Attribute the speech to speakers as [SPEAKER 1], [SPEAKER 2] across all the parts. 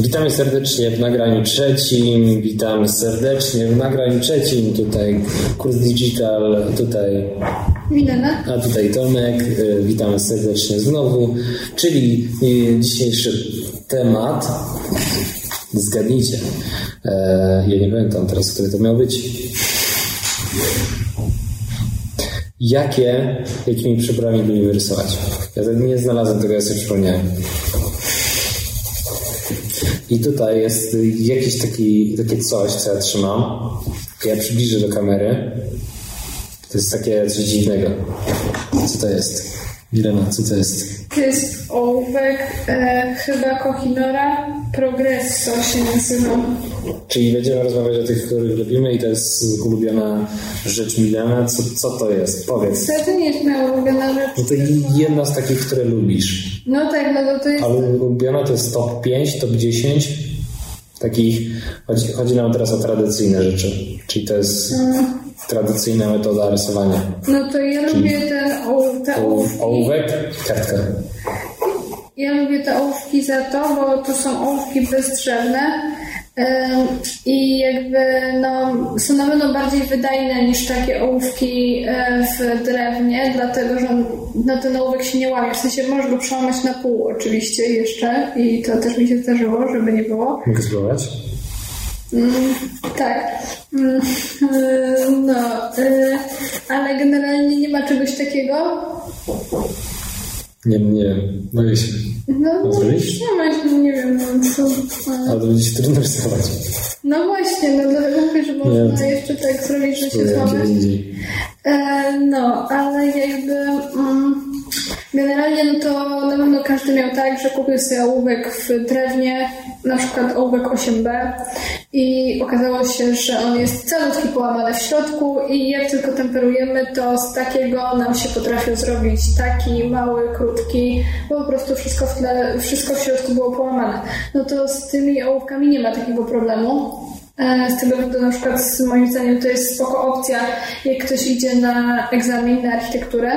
[SPEAKER 1] Witamy serdecznie w nagraniu trzecim. Witamy serdecznie w nagraniu trzecim. Tutaj kurs digital, tutaj
[SPEAKER 2] Milena.
[SPEAKER 1] a tutaj Tomek. E, Witamy serdecznie znowu. Czyli e, dzisiejszy temat. Zgadnijcie. E, Ja nie pamiętam teraz, który to miał być. Jakie, jakimi przyborami lubimy rysować? Ja tak nie znalazłem tego, ja sobie przypomniałem. I tutaj jest jakieś taki, takie coś, co ja trzymam. Ja przybliżę do kamery. To jest takie coś dziwnego. Co to jest? Milena, co to jest?
[SPEAKER 2] To jest ołówek, e, chyba Kohinora Progresso się nazywa.
[SPEAKER 1] Czyli będziemy rozmawiać o tych, których lubimy i to jest ulubiona rzecz Milena. Co, co to jest? Powiedz.
[SPEAKER 2] To, to nie jest moja ulubiona rzecz.
[SPEAKER 1] No to jedna z takich, które lubisz.
[SPEAKER 2] No tak, no to, to jest...
[SPEAKER 1] Ale ulubiona to jest top 5, top 10 takich. Chodzi, chodzi nam teraz o tradycyjne rzeczy. Czyli to jest tradycyjna metoda rysowania.
[SPEAKER 2] No to ja lubię ten ołów, te ołówki.
[SPEAKER 1] Ołówek, kartka.
[SPEAKER 2] Ja lubię te ołówki za to, bo to są ołówki bezdrzewne i jakby no, są na pewno bardziej wydajne niż takie ołówki e, w drewnie, dlatego że no, ten ołówek się nie łamie. W sensie możesz go przełamać na pół oczywiście jeszcze i to też mi się zdarzyło, żeby nie było.
[SPEAKER 1] Mogę spróbować?
[SPEAKER 2] Mm, tak. Mm, no, e, ale generalnie nie ma czegoś takiego.
[SPEAKER 1] Nie, nie wiem. Boję się.
[SPEAKER 2] No,
[SPEAKER 1] A zrobić?
[SPEAKER 2] nie ma, no, nie wiem, no, co, e,
[SPEAKER 1] Ale to będzie się trudno rysować.
[SPEAKER 2] No właśnie, no dlatego mówię, że można
[SPEAKER 1] Nie.
[SPEAKER 2] jeszcze tak zrobić, że się złamać. E, no, ale jakby mm, generalnie no to na pewno każdy miał tak, że kupił sobie ołówek w drewnie, na przykład ołówek 8B i okazało się, że on jest calutki połamany w środku i jak tylko temperujemy, to z takiego nam się potrafił zrobić taki mały, krótki, bo po prostu wszystko w tle, wszystko w środku było połamane. No to z tymi ołówkami nie ma takiego problemu. E, Z tego powodu na przykład z moim zdaniem to jest spoko opcja, jak ktoś idzie na egzamin na architekturę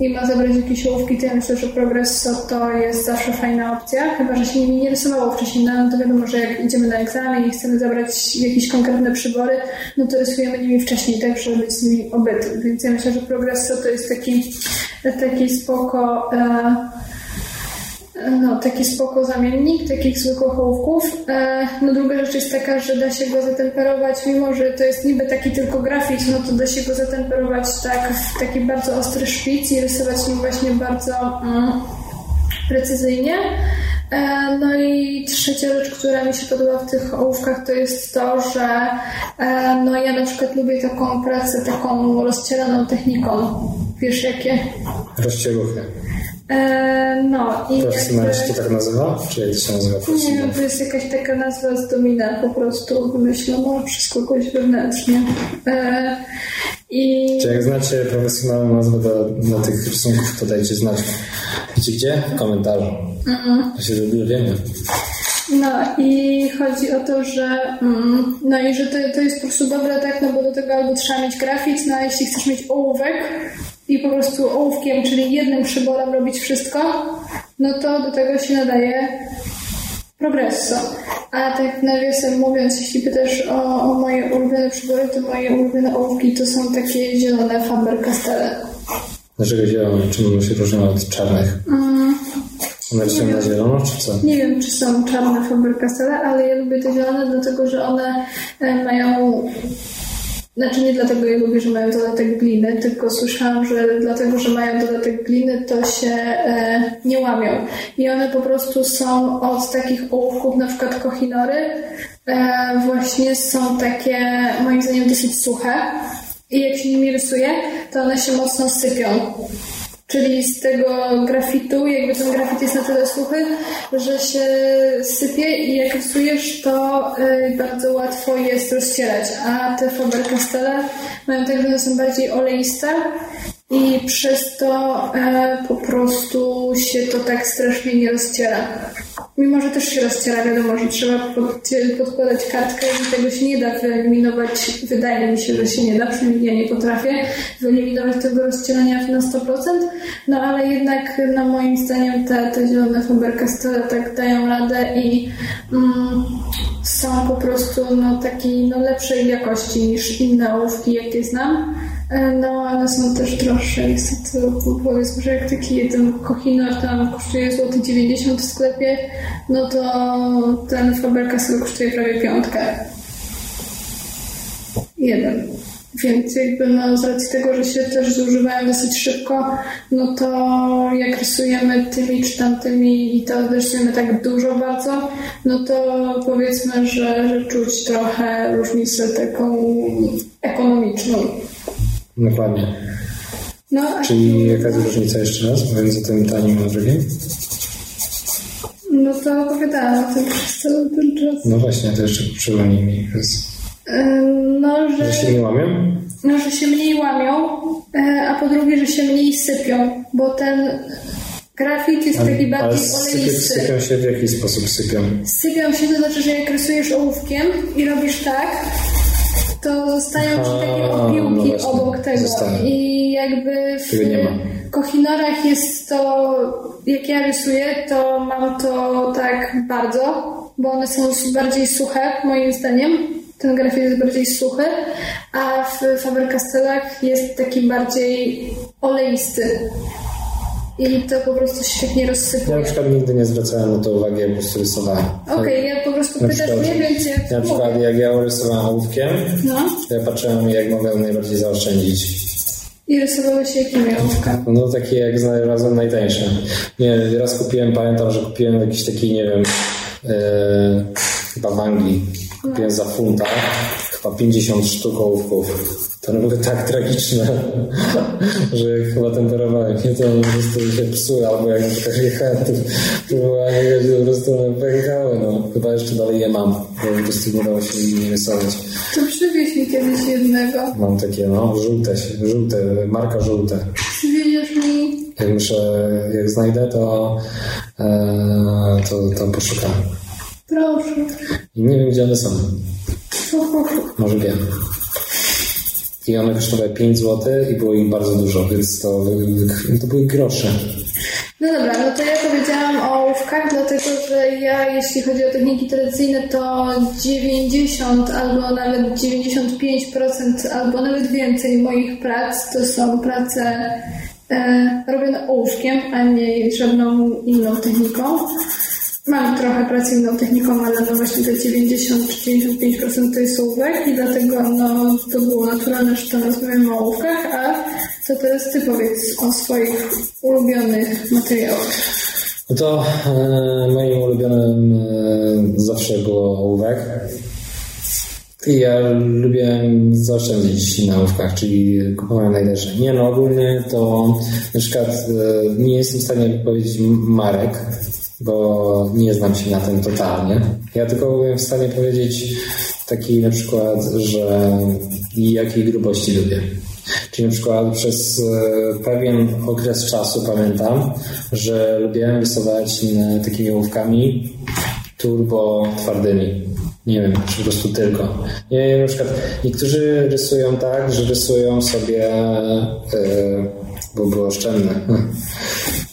[SPEAKER 2] i ma zabrać jakieś ołówki, to ja myślę, że Progresso to jest zawsze fajna opcja, chyba, że się nimi nie rysowało wcześniej, no to wiadomo, że jak idziemy na egzamin i chcemy zabrać jakieś konkretne przybory, no to rysujemy nimi wcześniej, tak, żeby być z nimi obyty, więc ja myślę, że Progresso to jest taki, taki spoko... E, no, taki spoko zamiennik takich zwykłych ołówków. E, no druga rzecz jest taka, że da się go zatemperować, mimo że to jest niby taki tylko grafit, no to da się go zatemperować tak w taki bardzo ostry szpic i rysować nim właśnie bardzo mm, precyzyjnie. E, No i trzecia rzecz, która mi się podoba w tych ołówkach, to jest to, że e, no ja na przykład lubię taką pracę, taką rozcieraną techniką. Wiesz jakie?
[SPEAKER 1] Rozcieruchy.
[SPEAKER 2] E, no i
[SPEAKER 1] Profesjonalnie się to tak nazywa? Czy jak to się nazywa
[SPEAKER 2] nie
[SPEAKER 1] profesjonalnie?
[SPEAKER 2] to jest jakaś taka nazwa z domina po prostu wymyślona przez kogoś wewnętrznie. E, I
[SPEAKER 1] Czy jak znacie profesjonalną nazwę do, do tych rysunków, to dajcie znać. Wiecie gdzie? W komentarzu. Ja się zrobiło wiemy.
[SPEAKER 2] No i chodzi o to, że mm, no i że to, to jest po prostu dobre, tak, no bo do tego albo trzeba mieć grafit, no a jeśli chcesz mieć ołówek i po prostu ołówkiem, czyli jednym przyborem robić wszystko, no to do tego się nadaje progresso. A tak nawiasem mówiąc, jeśli pytasz o, o moje ulubione przybory, to moje ulubione ołówki to są takie zielone Faber-Castelle.
[SPEAKER 1] Dlaczego zielone? Czym one się różnią od czarnych? One rysują na zielono, czy co?
[SPEAKER 2] Nie wiem, czy są czarne Faber-Castelle, ale ja lubię te zielone, dlatego że one e, mają... Znaczy nie dlatego je lubię, że mają dodatek gliny, tylko słyszałam, że dlatego, że mają dodatek gliny, to się e, nie łamią. I one po prostu są od takich ołówków, na przykład kohinory, e, właśnie są takie, moim zdaniem, dosyć suche. I jak się nimi rysuje, to one się mocno sypią. Czyli z tego grafitu, jakby ten grafit jest na tyle suchy, że się sypie i jak rysujesz, to y, bardzo łatwo jest rozcierać. A te Faber-Castelle mają tak, że są bardziej oleiste i przez to e, po prostu się to tak strasznie nie rozciera. Mimo, że też się rozciera, wiadomo, że trzeba pod, podkładać kartkę i tego się nie da wyeliminować. Wydaje mi się, że się nie da, przynajmniej ja nie potrafię wyeliminować tego rozcierania na 100%. No ale jednak na moim zdaniem te, te zielone Faber-Castell tak dają radę i mm, są po prostu no, takiej no, lepszej jakości niż inne ołówki, jakie znam. E, no, ale są też droższe niestety, powiedzmy, że jak taki jeden Kohinoor tam kosztuje złoty 90 w sklepie, no to ten Faber-Castell kosztuje prawie piątkę. Jeden. Więc jakby no, z racji tego, że się też zużywają dosyć szybko, no to jak rysujemy tymi czy tamtymi i to rysujemy tak dużo bardzo, no to powiedzmy, że, że czuć trochę różnicę taką ekonomiczną.
[SPEAKER 1] Dokładnie. No, Czyli jaka jest różnica jeszcze raz między tym tanim a drugim?
[SPEAKER 2] No to opowiadałam o tym przez cały ten czas.
[SPEAKER 1] No właśnie, to jeszcze przypomnij mi.
[SPEAKER 2] No, że,
[SPEAKER 1] że się nie łamią?
[SPEAKER 2] No, że się mniej łamią, e, a po drugie, że się mniej sypią, bo ten grafit jest taki bardziej oleisty.
[SPEAKER 1] Sypią się w jaki sposób sypią?
[SPEAKER 2] Sypią się, to znaczy, że jak rysujesz ołówkiem i robisz tak, to zostają ci takie opiłki no obok tego. Zostałem. I jakby w Kochinorach jest to, jak ja rysuję, to mam to tak bardzo, bo one są bardziej suche, moim zdaniem. Ten grafik jest bardziej suchy, a w Faber-Castellach jest taki bardziej oleisty. I to po prostu świetnie rozsypuje.
[SPEAKER 1] Ja na przykład nigdy nie zwracałem na to uwagi, jak po prostu rysowałem.
[SPEAKER 2] Okej, okay, ja po prostu pytasz mnie, więc
[SPEAKER 1] ja Na przykład jak ja rysowałem ołówkiem, no. to ja patrzyłem, jak mogę najbardziej zaoszczędzić.
[SPEAKER 2] I rysowałeś jakimi ołówka?
[SPEAKER 1] No takie jak znalazłem najtańsze. Nie, raz kupiłem, pamiętam, że kupiłem jakiś taki, nie wiem, yy, chyba w Anglii. Kupiłem no. za funta chyba 50 sztuk ołówków. To były tak tragiczne, że jak chyba temperowałem nie, to po prostu się psuły, albo jak na przykład jechałem, to, to była po prostu pękały, no. Chyba jeszcze dalej je mam, bo po prostu nie dało się nie rysować.
[SPEAKER 2] To przywieź mi kiedyś jednego.
[SPEAKER 1] Mam takie, no, żółte, żółte, marka żółte.
[SPEAKER 2] Przywieziesz mi?
[SPEAKER 1] Jak muszę, jak znajdę, to, e, to, to poszukam.
[SPEAKER 2] Proszę.
[SPEAKER 1] I nie wiem, gdzie one są. Może wiem. I one kosztowały 5 zł i było ich bardzo dużo, więc to, to były grosze.
[SPEAKER 2] No dobra, no to ja powiedziałam o ołówkach, dlatego że ja, jeśli chodzi o techniki tradycyjne, to 90 albo nawet 95% albo nawet więcej moich prac to są prace e, robione ołówkiem, a nie żadną inną techniką. Mam trochę pracy inną techniką, ale no właśnie te 90 czy 95% to jest ołówek i dlatego no, to było naturalne, że tam rozmawiamy o ołówkach, a co teraz Ty powiedz o swoich ulubionych materiałach?
[SPEAKER 1] No to e, moim ulubionym e, zawsze było ołówek. I ja lubię zaoszczędzić na ołówkach, czyli kupowałem najlepsze. Nie no, ogólnie to na przykład e, nie jestem w stanie powiedzieć marek, bo nie znam się na tym totalnie. Ja tylko byłem w stanie powiedzieć taki na przykład, że jakiej grubości lubię. Czyli na przykład przez e, pewien okres czasu pamiętam, że lubiłem rysować takimi ołówkami turbo twardymi. Nie wiem, czy po prostu tylko. Nie wiem, na przykład niektórzy rysują tak, że rysują sobie, yy, bo było oszczędne,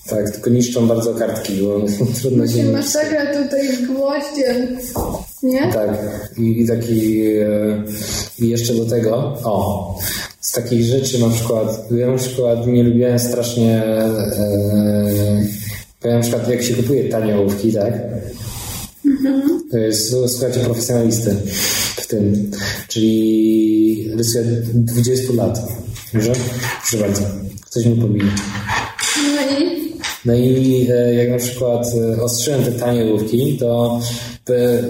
[SPEAKER 1] tak, tylko niszczą bardzo kartki, bo trudno się...
[SPEAKER 2] Masakra tutaj gwoździem, nie?
[SPEAKER 1] Tak, i, i taki... E, I jeszcze do tego, o, z takich rzeczy na przykład, ja na przykład nie lubiłem strasznie... E, powiem na przykład, jak się kupuje tanie ołówki, tak? Mhm. To jest, słuchajcie, profesjonalisty w tym. Czyli rysuję 20 lat. Dobrze? Proszę bardzo. Ktoś mi pobije.
[SPEAKER 2] No i?
[SPEAKER 1] No i e, jak na przykład e, ostrzyłem te tanie łówki, to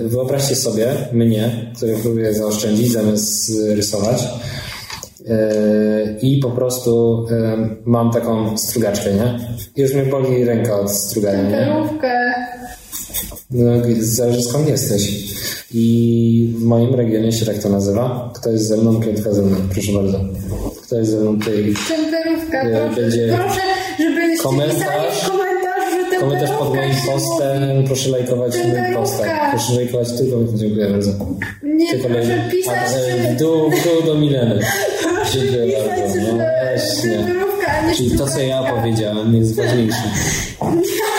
[SPEAKER 1] wyobraźcie sobie mnie, który próbuje zaoszczędzić zamiast rysować e, i po prostu mam taką strugaczkę, nie? Już mnie boli ręka od strugania, nie? No, zależy skąd jesteś. I w moim regionie się tak to nazywa. Kto jest ze mną, piątka ze mną. Proszę bardzo. Kto jest ze mną tutaj?
[SPEAKER 2] Temperówka, proszę. Będzie... Proszę żebyście
[SPEAKER 1] komentarz,
[SPEAKER 2] komentarz, że
[SPEAKER 1] Komentarz pod moim postem, proszę lajkować mój post. tak. Proszę lajkować tylko, dziękuję bardzo.
[SPEAKER 2] Nie,
[SPEAKER 1] Tylko
[SPEAKER 2] proszę
[SPEAKER 1] laj-
[SPEAKER 2] pisać,
[SPEAKER 1] a, e, w dół, w dół do Mileny. Dziękuję bardzo. No, właśnie. Czyli to, co ja powiedziałem, jest ważniejsze.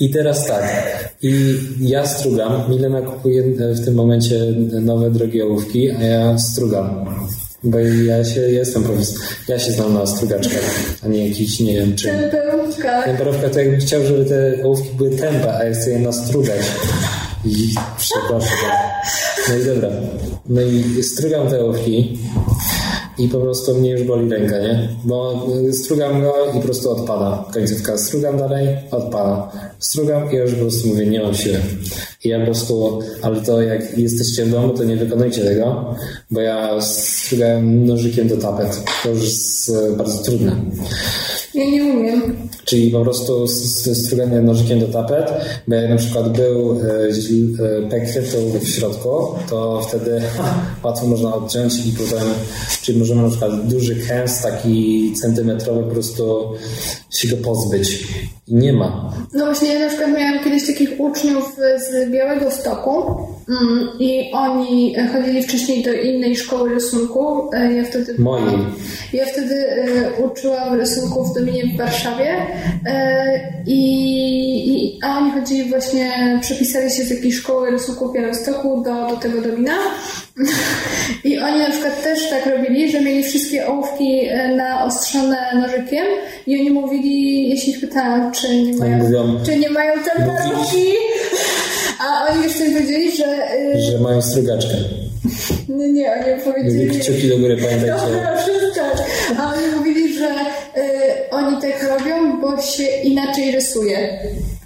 [SPEAKER 1] I teraz tak. I ja strugam. Milena kupuje w tym momencie nowe drogie ołówki, a ja strugam. Bo ja się jestem profesor. Ja się znam na strugaczkach, a nie jakiś, nie wiem czym.
[SPEAKER 2] Temperówka.
[SPEAKER 1] Temperówka to jakbym chciał, żeby te ołówki były tępe, a ja chcę je nastrugać. I przepraszam. No i dobra. No i strugam te ołówki i po prostu mnie już boli ręka, nie? Bo y, strugam go i po prostu odpada końcówka. Strugam dalej, odpada. Strugam i już po prostu mówię, nie mam siły. I ja po prostu, ale to jak jesteście w domu, to nie wykonujcie tego, bo ja strugałem nożykiem do tapet. To już jest y, bardzo trudne.
[SPEAKER 2] Ja nie umiem.
[SPEAKER 1] Czyli po prostu struganie nożykiem do tapet, bo jak na przykład był e, e, ołówek w środku, to wtedy łatwo można odciąć i potem, czyli możemy na przykład duży kęs taki centymetrowy po prostu się go pozbyć. Nie ma.
[SPEAKER 2] No właśnie, ja na przykład miałam kiedyś takich uczniów z Białego Stoku mm, i oni chodzili wcześniej do innej szkoły rysunku. E, Ja wtedy
[SPEAKER 1] Mojej.
[SPEAKER 2] Ja wtedy e, uczyłam rysunku w Dominie w Warszawie e, i, i, a oni chodzili właśnie, przepisali się z jakiejś szkoły rysunku w Białymstoku do, do tego Domina i oni na przykład też tak robili, że mieli wszystkie ołówki e, naostrzone nożykiem i oni mówili, jeśli ich pytałam, czy nie mają,
[SPEAKER 1] mówią-
[SPEAKER 2] czy nie mają temperówki, a oni sobie powiedzieli, że e,
[SPEAKER 1] Że mają strugaczkę.
[SPEAKER 2] nie, nie, oni powiedzieli...
[SPEAKER 1] Kciuki do góry, pamiętajcie.
[SPEAKER 2] Dobra, przestań. A oni mówili, że y, oni tak robią, bo się inaczej rysuje.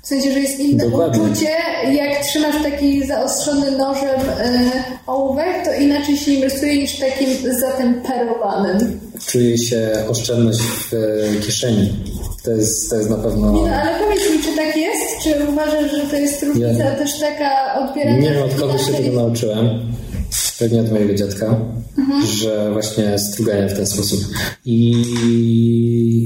[SPEAKER 2] W sensie, że jest inne
[SPEAKER 1] Dokładnie.
[SPEAKER 2] uczucie, jak trzymasz taki zaostrzony nożem y, ołówek, to inaczej się nim rysuje niż takim zatemperowanym.
[SPEAKER 1] Czuje się oszczędność w e, kieszeni. To jest, to jest na pewno...
[SPEAKER 2] Nie, no, ale powiedz mi, czy tak jest? Czy uważasz, że to jest różnica
[SPEAKER 1] Ja-
[SPEAKER 2] też taka odbierania...
[SPEAKER 1] Nie wiem od kogo się tego nauczyłem. Pewnie od mojego dziadka, że właśnie struganie w ten sposób. I,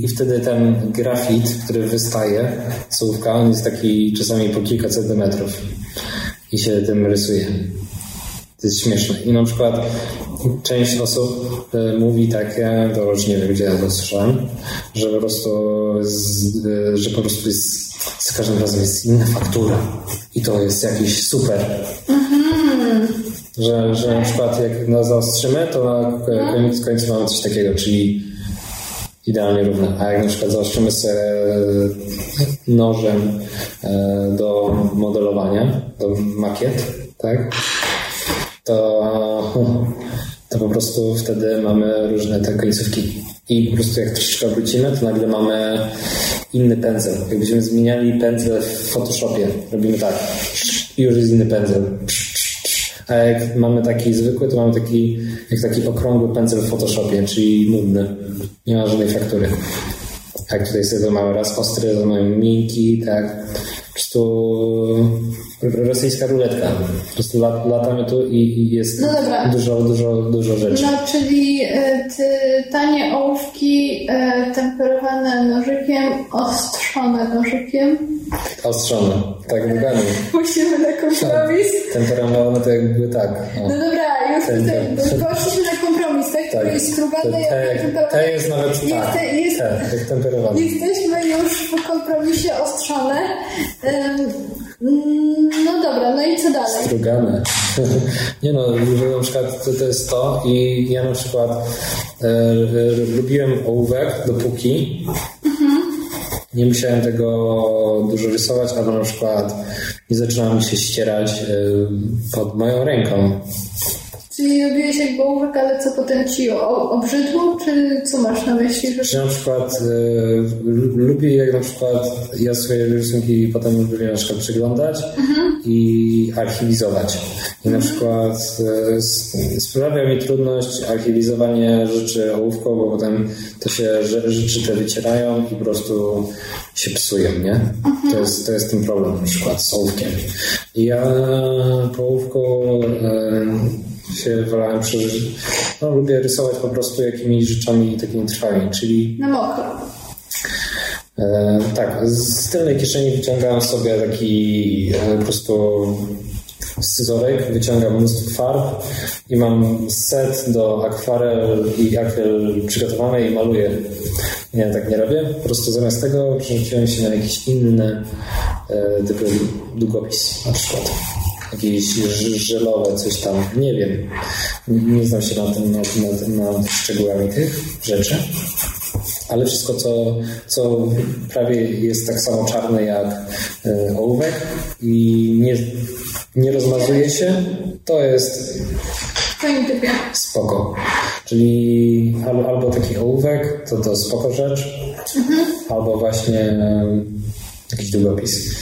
[SPEAKER 1] I wtedy ten grafit, który wystaje z ołówka, on jest taki czasami po kilka centymetrów i się tym rysuje. To jest śmieszne. I na przykład część osób e, mówi takie, to już nie wiem gdzie ja to słyszałem, że po prostu, z, e, że po prostu jest, za każdym razem jest inna faktura. I to jest jakiś super. Że, że na przykład jak nas zaostrzymy, to na koniec końcu mamy coś takiego, czyli idealnie równe. A jak na przykład zaostrzymy sobie nożem e, do modelowania, do makiet, tak? To, to po prostu wtedy mamy różne te końcówki. I po prostu jak troszeczkę obrócimy, to nagle mamy inny pędzel. Jakbyśmy zmieniali pędzel w Photoshopie, robimy tak. I już jest inny pędzel. A jak mamy taki zwykły, to mamy taki, jak taki okrągły pędzel w Photoshopie, czyli nudny. Nie ma żadnej faktury. Jak tutaj sobie to mamy raz ostry, to mamy miękki, tak. Po prostu rosyjska ruletka. Po prostu lat, latamy tu i, i jest
[SPEAKER 2] No
[SPEAKER 1] dużo, dużo, dużo rzeczy.
[SPEAKER 2] No, czyli e, ty, tanie ołówki e, temperowane nożykiem, ostrzone nożykiem.
[SPEAKER 1] Ostrzone. Tak, dokładnie.
[SPEAKER 2] Musimy na kompromis.
[SPEAKER 1] Temperowane to jakby tak. O.
[SPEAKER 2] No dobra, już
[SPEAKER 1] Ten-
[SPEAKER 2] tutaj
[SPEAKER 1] ten-
[SPEAKER 2] poszliśmy na kompromis, tak?
[SPEAKER 1] Tak.
[SPEAKER 2] To jest
[SPEAKER 1] Te,
[SPEAKER 2] jak
[SPEAKER 1] te, jest nawet tak.
[SPEAKER 2] Jest, jest,
[SPEAKER 1] Te, jak temperowane.
[SPEAKER 2] Jesteśmy już w kompromisie ostrzone. Mm, no dobra, no i co dalej?
[SPEAKER 1] Strugane. Nie no, że na przykład to, to jest to i ja na przykład e, lubiłem ołówek dopóki nie musiałem tego dużo rysować, albo na przykład nie zaczynała mi się ścierać e, pod moją ręką.
[SPEAKER 2] Czyli robiłeś jakby ołówek, ale co potem ci obrzydło, czy co masz na myśli? Że...
[SPEAKER 1] Na przykład e, lubię jak na przykład ja swoje rysunki potem lubię na przykład przeglądać i archiwizować. I na przykład e, sprawia mi trudność archiwizowanie rzeczy ołówką, bo potem to się rze- rzeczy te wycierają i po prostu się psują, nie? To, jest, to jest ten problem na przykład z ołówkiem. I ja po ołówku e, się wolałem przeżyć. No, lubię rysować po prostu jakimiś rzeczami takimi trwałymi, czyli
[SPEAKER 2] Na mokro.
[SPEAKER 1] E, tak, z tylnej kieszeni wyciągałem sobie taki e, po prostu scyzorek, wyciągam mnóstwo farb i mam set do akwarel i akryl przygotowany i maluję. Nie, tak nie robię. Po prostu zamiast tego przerzuciłem się na jakiś inny e, typu długopis na przykład. Jakieś żelowe coś tam, nie wiem. Nie, znam się na tym, na, na, na szczegółami tych rzeczy ale wszystko, co, co prawie jest tak samo czarne jak e, ołówek i nie, nie rozmazuje się, to jest spoko. Czyli albo, albo taki ołówek, to to spoko rzecz, mhm. albo właśnie jakiś długopis.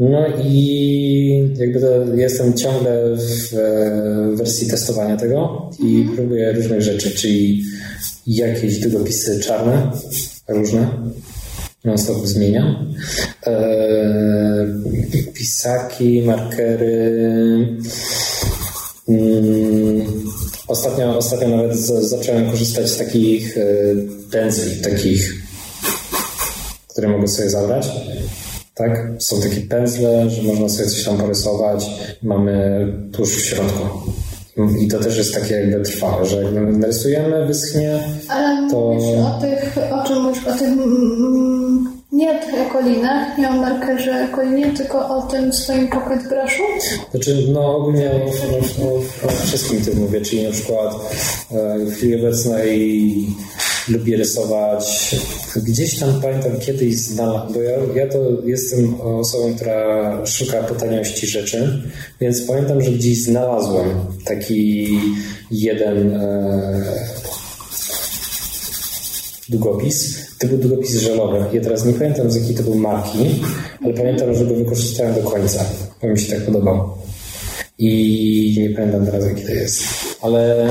[SPEAKER 1] No i jakby to jestem ciągle w wersji testowania tego i mhm. próbuję różnych rzeczy, czyli jakieś długopisy czarne, różne. Non stop zmieniam. Eee, pisaki, markery. Mm, ostatnio, ostatnio nawet z, zacząłem korzystać z takich e, pędzli, takich, które mogę sobie zabrać. Tak? Są takie pędzle, że można sobie coś tam porysować. Mamy tuż w środku. I to też jest takie jakby trwałe, że jak narysujemy, wyschnie,
[SPEAKER 2] Ale to... mówisz o tych, o czym mówisz, o tych mm, nie o tych ekolinach, nie o markerze ekolinie, tylko o tym swoim pocket brushu?
[SPEAKER 1] Znaczy, no ogólnie o, o, o, o wszystkim tym mówię, czyli na przykład e, w chwili obecnej lubię rysować. Gdzieś tam pamiętam kiedyś znalazłem, bo ja, ja to jestem osobą, która szuka po rzeczy, więc pamiętam, że gdzieś znalazłem taki jeden e, długopis. To był długopis żelowy. Ja teraz nie pamiętam z jakiej to był marki, ale pamiętam, że go wykorzystałem do końca, bo mi się tak podobał. I nie pamiętam teraz, jaki to jest. Ale,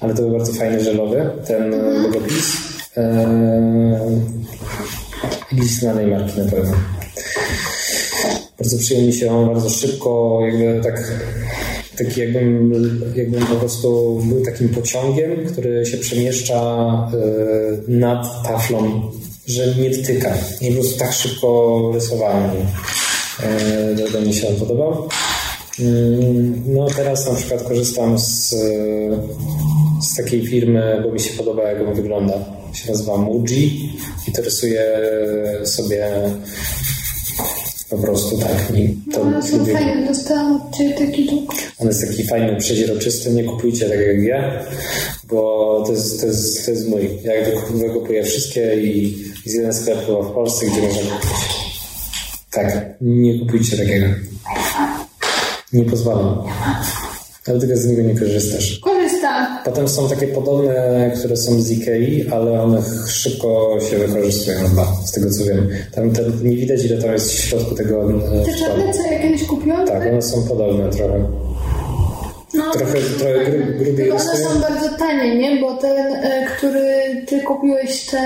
[SPEAKER 1] ale to był bardzo fajny żelowy, ten logopis. Eee, znanej marki na pewno. Bardzo przyjemnie się on bardzo szybko, jakby tak taki jakbym, jakbym po prostu był takim pociągiem, który się przemieszcza e, nad taflą, że nie dotyka. I po prostu tak szybko rysowałem. E, do mnie się on podobał. Mm, no teraz na przykład korzystam z, z takiej firmy, bo mi się podoba jak on wygląda. Się nazywa Muji i to rysuję sobie po prostu tak. I
[SPEAKER 2] to no, są lubię. fajne, dostałam od Ciebie taki dług.
[SPEAKER 1] On jest taki fajny, przeźroczysty, nie kupujcie tak jak ja, bo to jest, to jest, to jest mój. Ja wykupuję wszystkie i, i z jeden sklep chyba w Polsce, gdzie można kupić. Tak, nie kupujcie takiego. Nie pozwalam. Dlatego z niego nie korzystasz.
[SPEAKER 2] Korzystam.
[SPEAKER 1] Potem są takie podobne, które są z Ikei, ale one szybko się wykorzystują chyba, z tego co wiem. Tam te, nie widać ile tam jest w środku tego.
[SPEAKER 2] E, Te czarne, co ja kiedyś kupiłam?
[SPEAKER 1] Tak, one są podobne trochę. No, trochę, trochę gru, grubiej
[SPEAKER 2] One są bardzo tanie, nie? Bo ten, e, który ty kupiłeś, te...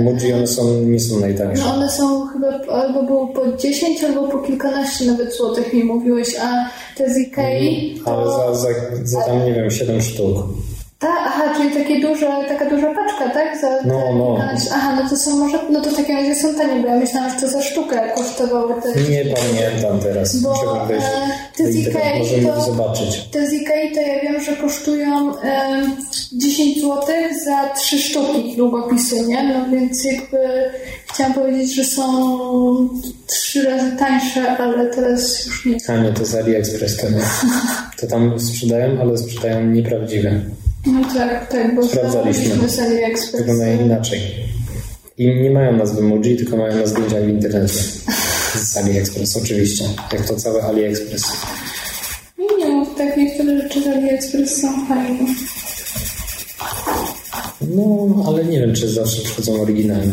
[SPEAKER 1] Muji, one są, nie są najtańsze.
[SPEAKER 2] No one są chyba albo było po 10, albo po kilkanaście nawet złotych mi mówiłeś, a te z Ikei...
[SPEAKER 1] Mm, ale za, za, za tam, nie wiem, 7 sztuk.
[SPEAKER 2] Ta, aha, czyli takie duże, taka duża paczka, tak? Za
[SPEAKER 1] no, no.
[SPEAKER 2] Aha, no to są może, no to w takim razie są tanie, bo ja myślałam, że to za sztukę kosztowało te...
[SPEAKER 1] Nie pamiętam teraz, bo, muszę wejść e, te z Ikei możemy to, zobaczyć.
[SPEAKER 2] Te z Ikei to ja wiem, że kosztują e, 10 zł za 3 sztuki długopisy, nie? No więc jakby chciałam powiedzieć, że są 3 razy tańsze, ale teraz już nie.
[SPEAKER 1] A nie, to z AliExpress to. To tam sprzedają, ale sprzedają nieprawdziwe.
[SPEAKER 2] No tak, tak, bo
[SPEAKER 1] sprawdzaliśmy. Wyglądają inaczej. I nie mają nazwy Muji, tylko mają na zdjęciach w internecie. Z AliExpress oczywiście. Jak to cały AliExpress.
[SPEAKER 2] Nie, nie mów tak, niektóre rzeczy z AliExpress są fajne.
[SPEAKER 1] No, ale nie wiem, czy zawsze przychodzą oryginalne.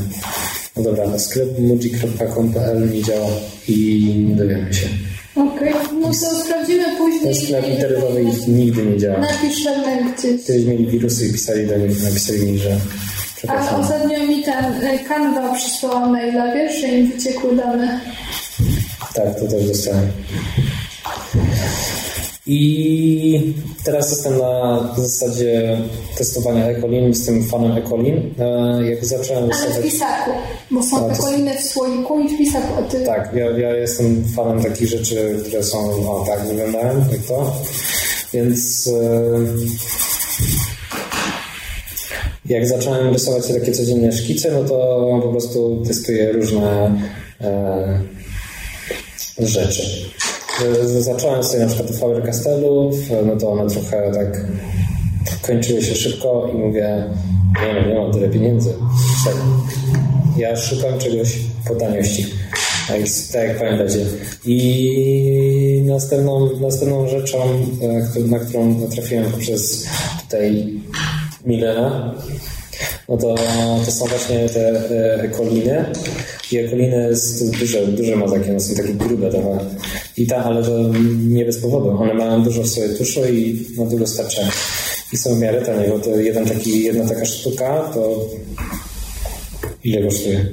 [SPEAKER 1] No dobra, sklep muji.com.pl nie działa i nie dowiemy się.
[SPEAKER 2] Okej, okay. no to sprawdzimy później. Ten
[SPEAKER 1] sklep internetowy ich nigdy nie działa.
[SPEAKER 2] Napiszemy gdzieś.
[SPEAKER 1] Kiedyś mieli wirusy i pisali do nich, napisali mi, że
[SPEAKER 2] Ale ostatnio mi ten e, Canva przysłała maila, wiesz, że im wyciekły dane.
[SPEAKER 1] Tak, to też dostałem. I teraz jestem na zasadzie testowania Ecolin, jestem fanem Ecolin. E, jak zacząłem
[SPEAKER 2] Ale w pisaku, bo są
[SPEAKER 1] to-
[SPEAKER 2] Ecoliny w słoiku i w pisaku, a ty...
[SPEAKER 1] Tak, ja, ja jestem fanem takich rzeczy, które są, o tak wyglądają, jak to. Więc e, jak zacząłem rysować takie codzienne szkice, no to po prostu testuję różne e, rzeczy. E, Zacząłem sobie na przykład od Faber Castellów, no to one trochę tak kończyły się szybko i mówię, nie no, nie mam tyle pieniędzy. Tak. Ja szukam czegoś po taniości. Tak, tak jak pamiętacie. I następną, następną rzeczą, e, na którą natrafiłem poprzez tutaj Milena, no to, to są właśnie te e, ekoliny. Ekoliny z duże, duże mazaki, one są takie grube trochę. I ta, ale to nie bez powodu. One mają dużo w sobie tuszu i na długo starczają. I są w miarę tanie, bo to jeden taki, jedna taka sztuka to ile kosztuje?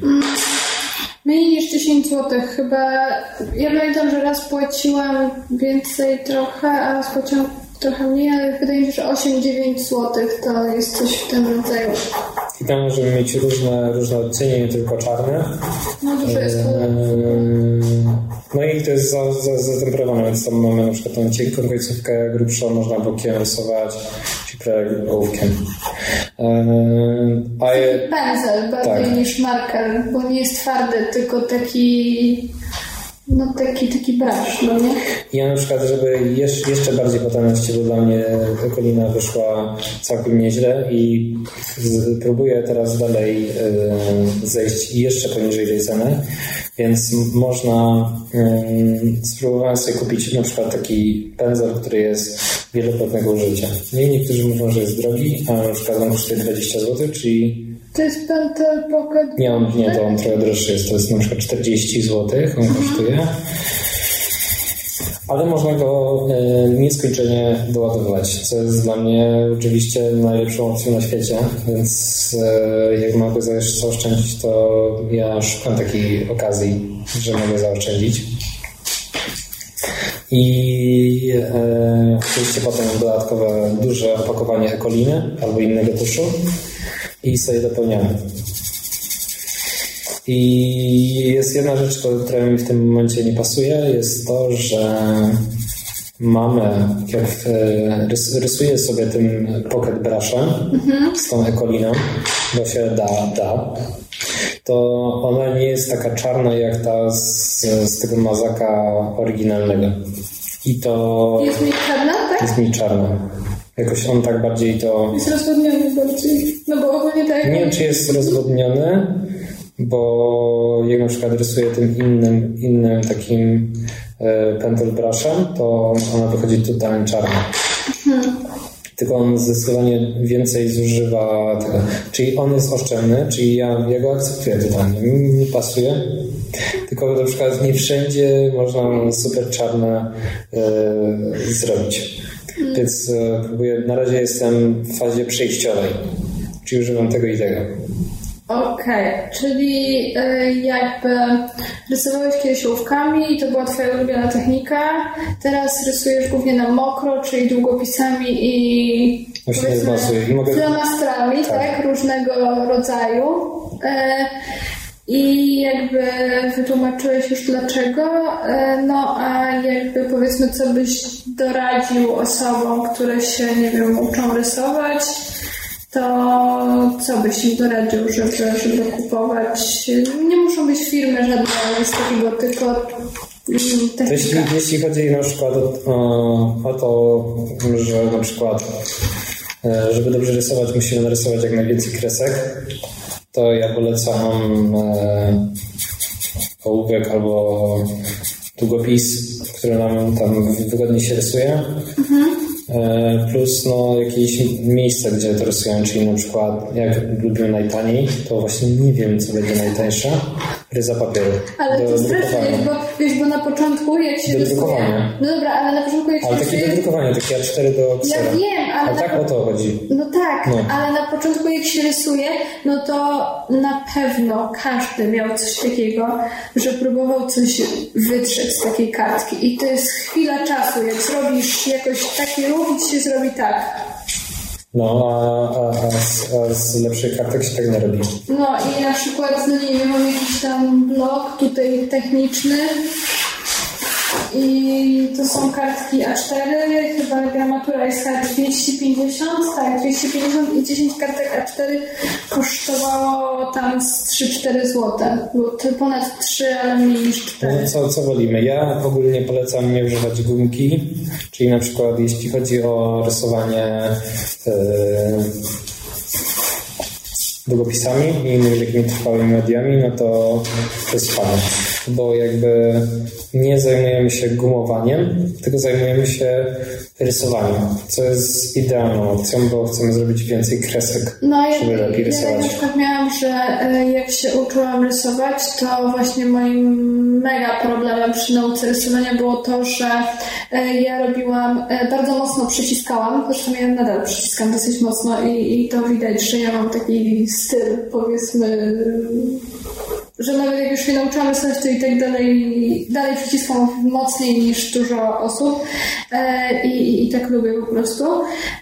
[SPEAKER 2] Mniej niż 10 zł chyba. Ja pamiętam, że raz płaciłam więcej trochę, a raz płaciłam trochę mniej, ale wydaje mi się, że 8-9 zł to jest coś w tym rodzaju.
[SPEAKER 1] I tam możemy mieć różne, różne odcienie, nie tylko czarne.
[SPEAKER 2] No dużo jest
[SPEAKER 1] No i to jest za, za, zatemperowane, więc tam mamy na przykład tą cienką końcówkę grubszą, można bokiem rysować, czy prawie ołówkiem. A je,
[SPEAKER 2] Pędzel bardziej
[SPEAKER 1] Tak.
[SPEAKER 2] niż marker, bo nie jest twardy, tylko taki. No taki, taki brasz, no nie?
[SPEAKER 1] ja na przykład, żeby jeszcze, bardziej po taniości, bo dla mnie Ekolina wyszła całkiem nieźle i próbuję teraz dalej e, zejść jeszcze poniżej tej ceny, więc można e, spróbowałem sobie kupić na przykład taki pędzel, który jest wielokrotnego użycia. I niektórzy mówią, że jest drogi, a na przykład on kosztuje 20 zł, czyli
[SPEAKER 2] To jest Pentel Pocket.
[SPEAKER 1] nie, on, nie, to on trochę droższy jest, to jest na przykład 40 zł, on kosztuje. Ale można go e, nieskończenie doładowywać, co jest dla mnie oczywiście najlepszą opcją na świecie, więc e, jak mogę za- zaoszczędzić, to ja szukam takiej okazji, że mogę zaoszczędzić. I e, oczywiście potem dodatkowe duże opakowanie ekoliny albo innego tuszu i sobie dopełniamy. I jest jedna rzecz, która mi w tym momencie nie pasuje, jest to, że mamy, jak e, rys, rysuję sobie tym pocket brushem z tą ekoliną, bo się da, da, to ona nie jest taka czarna jak ta z, z tego mazaka oryginalnego. I to
[SPEAKER 2] Jest mi czarna, tak?
[SPEAKER 1] jest mi czarna. Jakoś on tak bardziej to
[SPEAKER 2] Jest rozwodniony bardziej. No bo ogólnie tak.
[SPEAKER 1] nie wiem, czy jest rozwodniony, bo jak na przykład rysuję tym innym, innym takim e, pentel brushem, to ona wychodzi totalnie czarna. Tylko on zdecydowanie więcej zużywa tego. Czyli on jest oszczędny, czyli ja, ja go akceptuję totalnie. Mi mi pasuje. Tylko na przykład nie wszędzie można super czarne e, zrobić. Więc e, próbuję, na razie jestem w fazie przejściowej. Czyli używam tego i tego.
[SPEAKER 2] Okej, czyli y, jakby rysowałeś kiedyś ołówkami i to była twoja ulubiona technika. Teraz rysujesz głównie na mokro, czyli długopisami i
[SPEAKER 1] Właśnie. I mogę-
[SPEAKER 2] flomastrami, tak.
[SPEAKER 1] Tak.
[SPEAKER 2] różnego rodzaju. E, I jakby wytłumaczyłeś już dlaczego, e, no a jakby powiedzmy, co byś doradził osobom, które się, nie wiem, uczą rysować, to co byś im doradził, żeby, żeby kupować? Nie muszą być firmy żadne z takiego, tylko mm,
[SPEAKER 1] jeśli, jeśli chodzi na przykład o, o to, że na przykład żeby dobrze rysować, musimy narysować jak najwięcej kresek, to ja polecam e, ołówek albo długopis, który nam tam wygodnie się rysuje. E, Plus no, jakieś miejsce, gdzie to rysują, czyli na przykład jak lubimy najtaniej, to właśnie nie wiem, co będzie najtańsze. Ryza papieru.
[SPEAKER 2] Ale
[SPEAKER 1] do
[SPEAKER 2] to
[SPEAKER 1] drukowania.
[SPEAKER 2] jest, bo wiesz, bo na początku jak się
[SPEAKER 1] Do drukowania.
[SPEAKER 2] No dobra, ale na początku jak się
[SPEAKER 1] Ale takie do drukowania, takie A4 do
[SPEAKER 2] Ja wiem, ale...
[SPEAKER 1] A tak o to chodzi.
[SPEAKER 2] No tak,
[SPEAKER 1] No.
[SPEAKER 2] ale na początku jak się rysuje, no to na pewno każdy miał coś takiego, że próbował coś wytrzeć z takiej kartki i to jest chwila czasu, jak zrobisz jakoś taki ruch i ci się zrobi tak.
[SPEAKER 1] No, a, a, a, z, a z lepszych kartek się tak nie robi.
[SPEAKER 2] No i na przykład, no nie wiem, mam jakiś tam blok tutaj techniczny i to są kartki A4, chyba gramatura jest chyba 250, tak, 250 i 10 kartek A4 kosztowało tam z 3-4 zł, było to ponad 3, ale mniej niż 4.
[SPEAKER 1] No, co, co wolimy? Ja ogólnie polecam nie używać gumki, czyli na przykład jeśli chodzi o rysowanie yy, długopisami i innymi takimi trwałymi mediami, no to to jest fajne, bo jakby nie zajmujemy się gumowaniem, tylko zajmujemy się rysowaniem, co jest idealną opcją, bo chcemy zrobić więcej kresek,
[SPEAKER 2] No, ja,
[SPEAKER 1] żeby lepiej
[SPEAKER 2] ja tak na
[SPEAKER 1] rysować.
[SPEAKER 2] przykład miałam, że e, jak się uczyłam rysować, to właśnie moim mega problemem przy nauce rysowania było to, że e, ja robiłam, e, bardzo mocno przyciskałam, zresztą ja nadal przyciskam dosyć mocno i, i to widać, że ja mam taki styl, powiedzmy, że nawet jak już się nauczyłam rysować, to i tak dalej, dalej przyciskam mocniej niż dużo osób e, i, i tak lubię po prostu.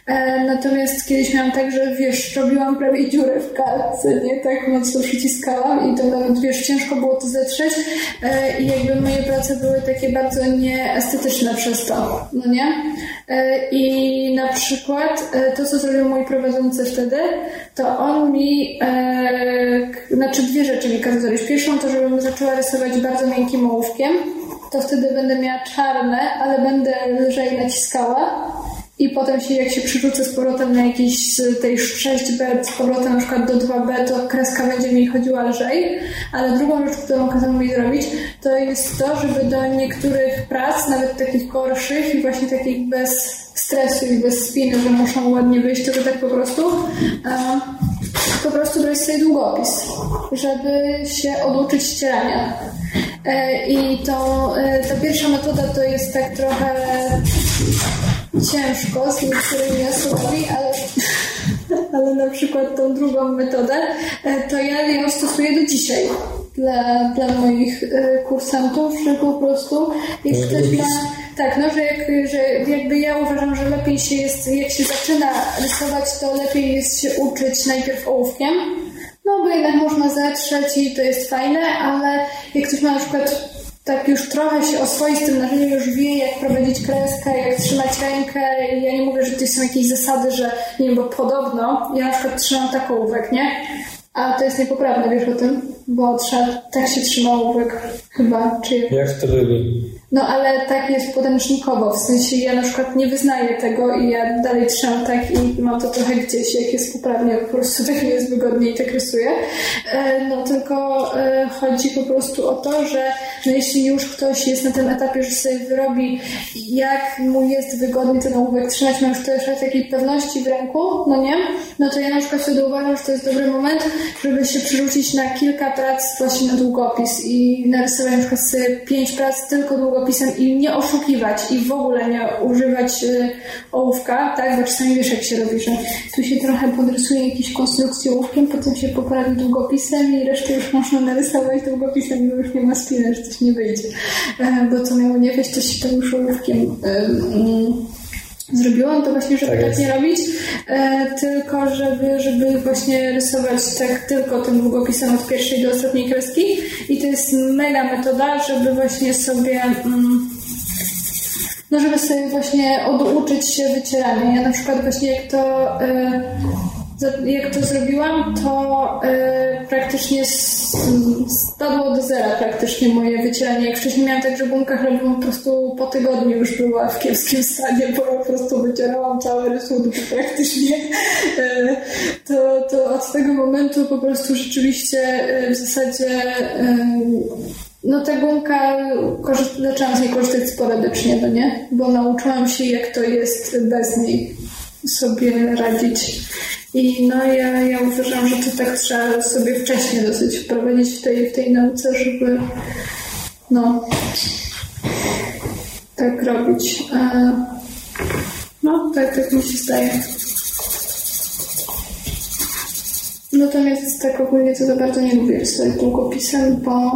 [SPEAKER 2] E, natomiast kiedyś miałam tak, że wiesz, robiłam prawie dziurę w kartce, nie? Tak mocno przyciskałam i to nawet, wiesz, ciężko było to zetrzeć e, i jakby moje prace były takie bardzo nieestetyczne przez to, no nie? E, I na przykład e, to, co zrobił mój prowadzący wtedy, to on mi, e, znaczy dwie rzeczy mi kazał zrobić. Pierwszą to, żebym zaczęła rysować bardzo miękkim ołówkiem, to wtedy będę miała czarne, ale będę lżej naciskała. I potem się, jak się przerzucę z powrotem na jakiś z tej 6B, z powrotem na przykład do 2B, to kreska będzie mi chodziła lżej. Ale drugą rzecz, którą kazał mi zrobić, to jest to, żeby do niektórych prac, nawet takich gorszych i właśnie takich bez stresu i bez spiny, że muszą ładnie wyjść, tylko tak po prostu, po prostu brać sobie długopis, żeby się oduczyć ścierania. E, I to, e, ta pierwsza metoda to jest tak trochę ciężko z niektórymi osobami, ale, ale na przykład tą drugą metodę, e, to ja ją stosuję do dzisiaj dla, dla moich e, kursantów, że po prostu jak ktoś ma tak, no, że, jak, że jakby ja uważam, że lepiej się jest, jak się zaczyna rysować, to lepiej jest się uczyć najpierw ołówkiem, no bo jednak można zetrzeć i to jest fajne, ale jak ktoś ma na przykład tak już trochę się oswoi z tym narzędziem, już wie jak prowadzić kreskę, jak trzymać rękę i ja nie mówię, że to są jakieś zasady, że nie wiem, bo podobno ja na przykład trzymam tak ołówek, nie? A to jest niepoprawne, wiesz o tym? Bo trzeba, tak się trzyma ołówek chyba, czy jak?
[SPEAKER 1] Lubi?
[SPEAKER 2] No ale tak jest podręcznikowo, w sensie ja na przykład nie wyznaję tego i ja dalej trzymam tak i mam to trochę gdzieś, jak jest poprawnie, po prostu tak jest wygodniej i tak rysuję. E, No tylko e, chodzi po prostu o to, że no jeśli już ktoś jest na tym etapie, że sobie wyrobi jak mu jest wygodnie ten ołówek trzymać, ma już trochę takiej pewności w ręku, no nie? No to ja na przykład wtedy uważam, że to jest dobry moment, żeby się przerzucić na kilka prac właśnie na długopis i narysować na przykład sobie pięć prac tylko długopisem i nie oszukiwać i w ogóle nie używać y, ołówka, tak? Bo czasami wiesz jak się robi, że tu się trochę podrysuje jakieś konstrukcje ołówkiem, potem się poprawi długopisem i resztę już można narysować długopisem, bo już nie ma spiny, że coś nie wyjdzie. E, Bo co miało nie wyjść, to się to już ołówkiem zrobiłam, to właśnie, żeby
[SPEAKER 1] Tak
[SPEAKER 2] tak, nie robić, e, tylko żeby, żeby właśnie rysować tak tylko tym długopisem od pierwszej do ostatniej kreski i to jest mega metoda, żeby właśnie sobie mm, no żeby sobie właśnie oduczyć się wycierania. Ja na przykład właśnie jak to e, jak to zrobiłam, to e, praktycznie spadło do zera praktycznie moje wycieranie. Jak wcześniej miałam tak, że gumka chlebową po prostu po tygodniu już była w kiepskim stanie, bo po prostu wycierałam całe rysunki praktycznie. E, to, to od tego momentu po prostu rzeczywiście e, w zasadzie e, no ta gumka, zaczęłam z niej korzystać sporadycznie, no nie? Bo nauczyłam się, jak to jest bez niej sobie radzić. I no ja, ja uważam, że to tak trzeba sobie wcześniej dosyć wprowadzić w tej, w tej nauce, żeby, no, tak robić. No, tak, tak mi się zdaje. Natomiast tak ogólnie to za bardzo nie lubię rysować długopisem, bo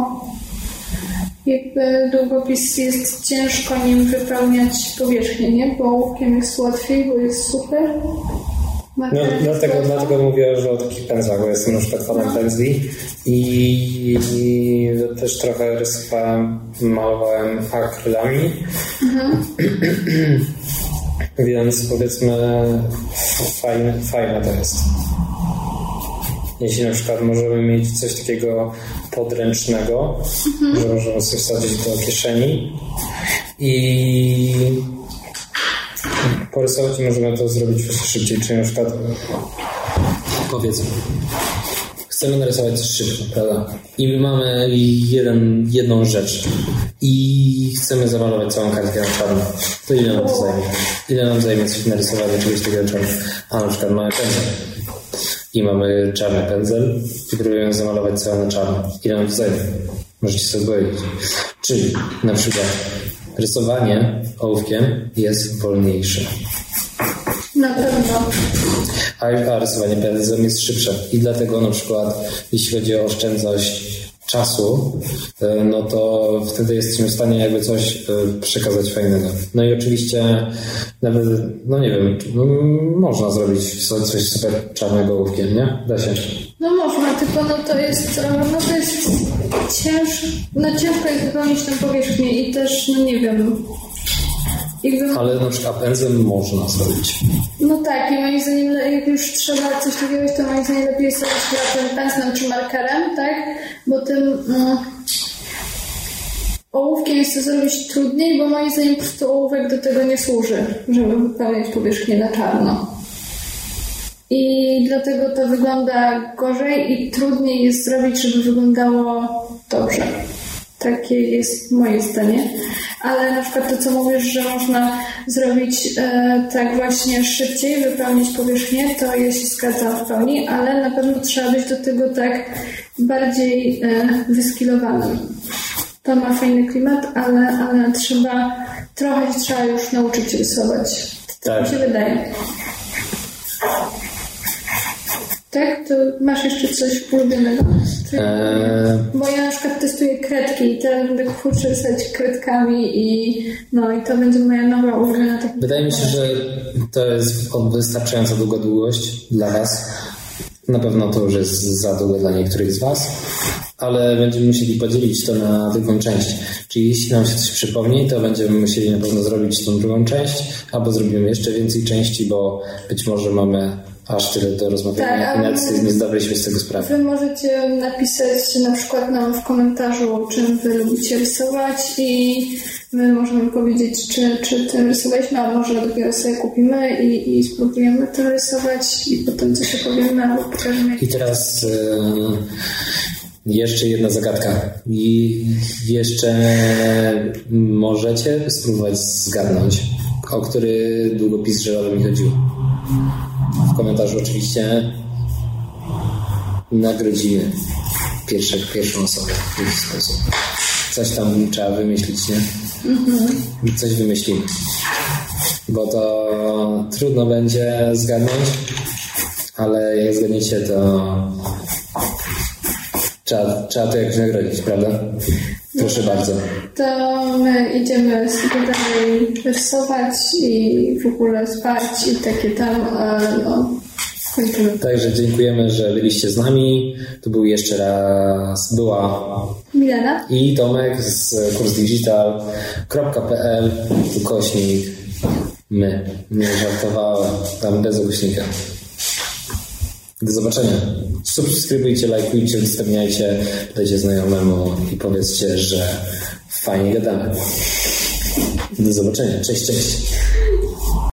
[SPEAKER 2] jakby długopis jest ciężko nim wypełniać powierzchnię, nie? Bo ołówkiem jest łatwiej, bo jest super.
[SPEAKER 1] No, dlatego, dlatego mówię, że o takich pędzlach, bo jestem na przykład fanem no. pędzli i, i, też trochę rysowałem, malowałem akrylami. Mhm. Więc powiedzmy fajne, fajne to jest. Jeśli na przykład możemy mieć coś takiego podręcznego, mhm. że możemy sobie wsadzić do kieszeni i porysować i możemy to zrobić szybciej. Czyli na przykład powiedzmy, chcemy narysować coś szybko, prawda? I my mamy jeden, jedną rzecz i chcemy zamalować całą kartkę na czarno. To ile nam to zajmie? Ile nam zajmie coś narysowania czegoś takiego? A na przykład mamy pędzel. I mamy czarny pędzel i próbujemy zamalować całe na czarno. Ile nam to zajmie? Możecie sobie powiedzieć. Czyli na przykład rysowanie ołówkiem jest wolniejsze.
[SPEAKER 2] Na pewno.
[SPEAKER 1] A, a rysowanie pędzlem jest szybsze. I dlatego na przykład, jeśli chodzi o oszczędność czasu, e, no to wtedy jesteśmy w stanie jakby coś e, przekazać fajnego. No i oczywiście nawet, no nie wiem, można zrobić coś super czarnego ołówkiem, nie? Da się.
[SPEAKER 2] No można, tylko no to jest, no to jest ciężko, no ciężko jest wypełnić tę powierzchnię i też, no nie wiem,
[SPEAKER 1] jakby... Ale na przykład pędzlem można zrobić.
[SPEAKER 2] No tak, i moim zdaniem, jak już trzeba coś takiego, to moim zdaniem lepiej jest robić tym czy markerem, tak? Bo tym no, ołówkiem jest to zrobić trudniej, bo moim zdaniem po prostu ołówek do tego nie służy, żeby wypełniać powierzchnię na czarno. I dlatego to wygląda gorzej i trudniej jest zrobić, żeby wyglądało dobrze. Takie jest moje zdanie. Ale na przykład to, co mówisz, że można zrobić e, tak właśnie szybciej, wypełnić powierzchnię, to ja się zgadzam w pełni, ale na pewno trzeba być do tego tak bardziej e, wyskilowany. To ma fajny klimat, ale, ale trzeba trochę trzeba już nauczyć rysować. Tak, tak mi się wydaje. Tak? To masz jeszcze coś ulubionego? Eee... Bo ja na przykład testuję kredki i teraz będę kurczę kredkami i no i to będzie moja nowa ulubiona technika.
[SPEAKER 1] Wydaje mi się, że to jest wystarczająca długa długość dla Was. Na pewno to już jest za długo dla niektórych z Was, ale będziemy musieli podzielić to na drugą część. Czyli jeśli nam się coś przypomni, to będziemy musieli na pewno zrobić tą drugą część, albo zrobimy jeszcze więcej części, bo być może mamy aż tyle do rozmawiania tak, nawet nie zdawaliśmy z tego sprawy.
[SPEAKER 2] Wy możecie napisać na przykład nam w komentarzu, czym wy lubicie rysować i my możemy powiedzieć, czy, czy tym rysowaliśmy, a może dopiero sobie kupimy i, i spróbujemy to rysować i potem coś opowiemy albo pokażemy.
[SPEAKER 1] I teraz e, jeszcze jedna zagadka. I jeszcze możecie spróbować zgadnąć, o który długopis żelowy mi chodziło w komentarzu oczywiście nagrodzimy pierwsze, pierwszą osobę w jakiś sposób. Coś tam trzeba wymyślić, nie? Mhm. Coś wymyślimy. Bo to trudno będzie zgadnąć, ale jak zgadniecie, to trzeba, trzeba to jakoś nagrodzić, prawda? Proszę bardzo.
[SPEAKER 2] To my idziemy dalej rysować i w ogóle spać i takie tam, no, kończymy.
[SPEAKER 1] Także dziękujemy, że byliście z nami. Tu był jeszcze raz, była
[SPEAKER 2] Milena
[SPEAKER 1] i Tomek z kursdigital.pl ukośnik my. Nie żartowałem, tam bez ogłośnika. Do zobaczenia. Subskrybujcie, lajkujcie, udostępniajcie, dajcie znajomemu i powiedzcie, że fajnie gadamy. Do zobaczenia. Cześć, cześć.